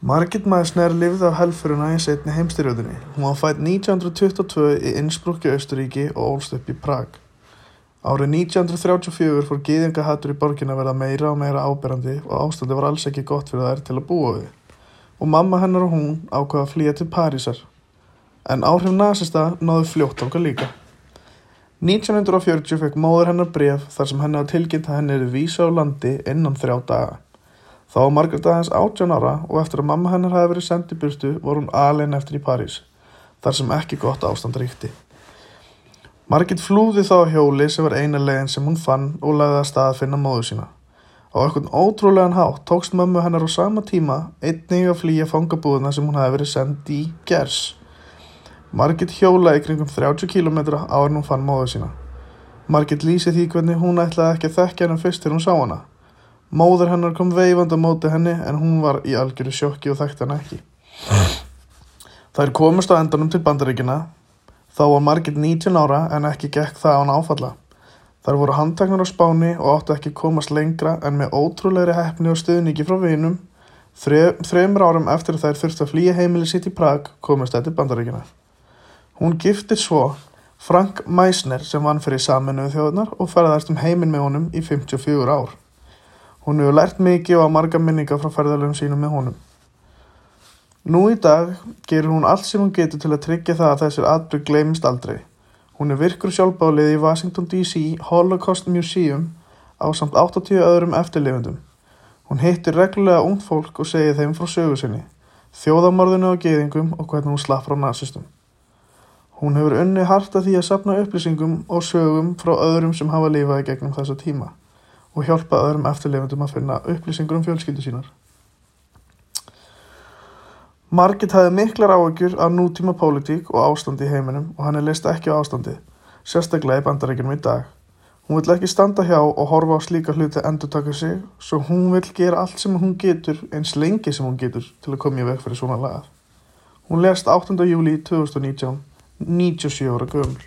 Margit Meissner lifði af helfurina í setni heimstyrjöldinni. Hún var fætt 1922 í Innsbruck í Austuríki og ólst upp í Prag. Árið 1934 fór gýðingahattur í borgin að verða meira og meira áberandi og ástandi var alls ekki gott fyrir þær til að búa við. Og mamma hennar og hún ákvaða að flýja til Parísar. En áhrif nazista náðu fljótt okkar líka. 1940 fekk móður hennar bref þar sem henni á tilkynnt að henni er vísa á landi innan þrjá daga. Þá var Margaret aðeins 18 ára og eftir að mamma hennar hafi verið sendið burtu voru hún alin eftir í París, þar sem ekki gott ástand ríkti. Margaret flúði þá hjóli sem var eina leginn sem hún fann og lagði að stað að finna móðu sína. Á eitthvað ótrúlegan hátt tókst mömmu hennar á sama tíma einnig að flýja fangabúðuna sem hún hafi verið sendið í Gers. Margaret hjólaði kringum 30 km áður hún fann móðu sína. Margaret lýsi því hvernig hún ætlaði ekki að þekkja hennar fyrst til hún sá hana. Móður hennar kom veifand á móti henni en hún var í algjöru sjokki og þekkti henni ekki. Þær komist á endanum til bandaríkina. Þá var Margit 19 ára en ekki gekk það án áfalla. Þær voru handtaknar á spáni og áttu ekki komast lengra en með ótrúleiri heppni og stuðningi frá vinum. Þreymur árum eftir þær þurfti að flýja heimili sitt í Prag komist þetta bandaríkina. Hún giftir svo Frank Meissner sem vann fyrir saminuðu þjóðunar og ferðast um heiminn með honum í 54 ár. Hún hefur lært mikið og að marga minninga frá ferðalöfum sínum með honum. Nú í dag gerur hún allt sem hún getur til að tryggja það að þessir atbyrg gleymist aldrei. Hún er virkur sjálfbálið í Washington DC Holocaust Museum á samt 80 öðrum eftirlifendum. Hún hittir reglulega ungd fólk og segir þeim frá sögu sinni, þjóðamorðinu og geðingum og hvernig hún slapp frá nazistum. Hún hefur unni harta því að sapna upplýsingum og sögum frá öðrum sem hafa lifaði gegnum þessa tíma og hjálpa öðrum eftirlefendum að finna upplýsingur um fjölskyldu sínar. Margit hafði miklar áökjur af nútíma pólitík og ástandi í heiminum og hann er leist ekki á ástandi, sérstaklega í bandarækjunum í dag. Hún vill ekki standa hjá og horfa á slíka hluti endur taka sig, svo hún vill gera allt sem hún getur eins lengi sem hún getur til að koma í veg fyrir svona lagað. Hún lest 8. júli 2019, 97 ára gömur.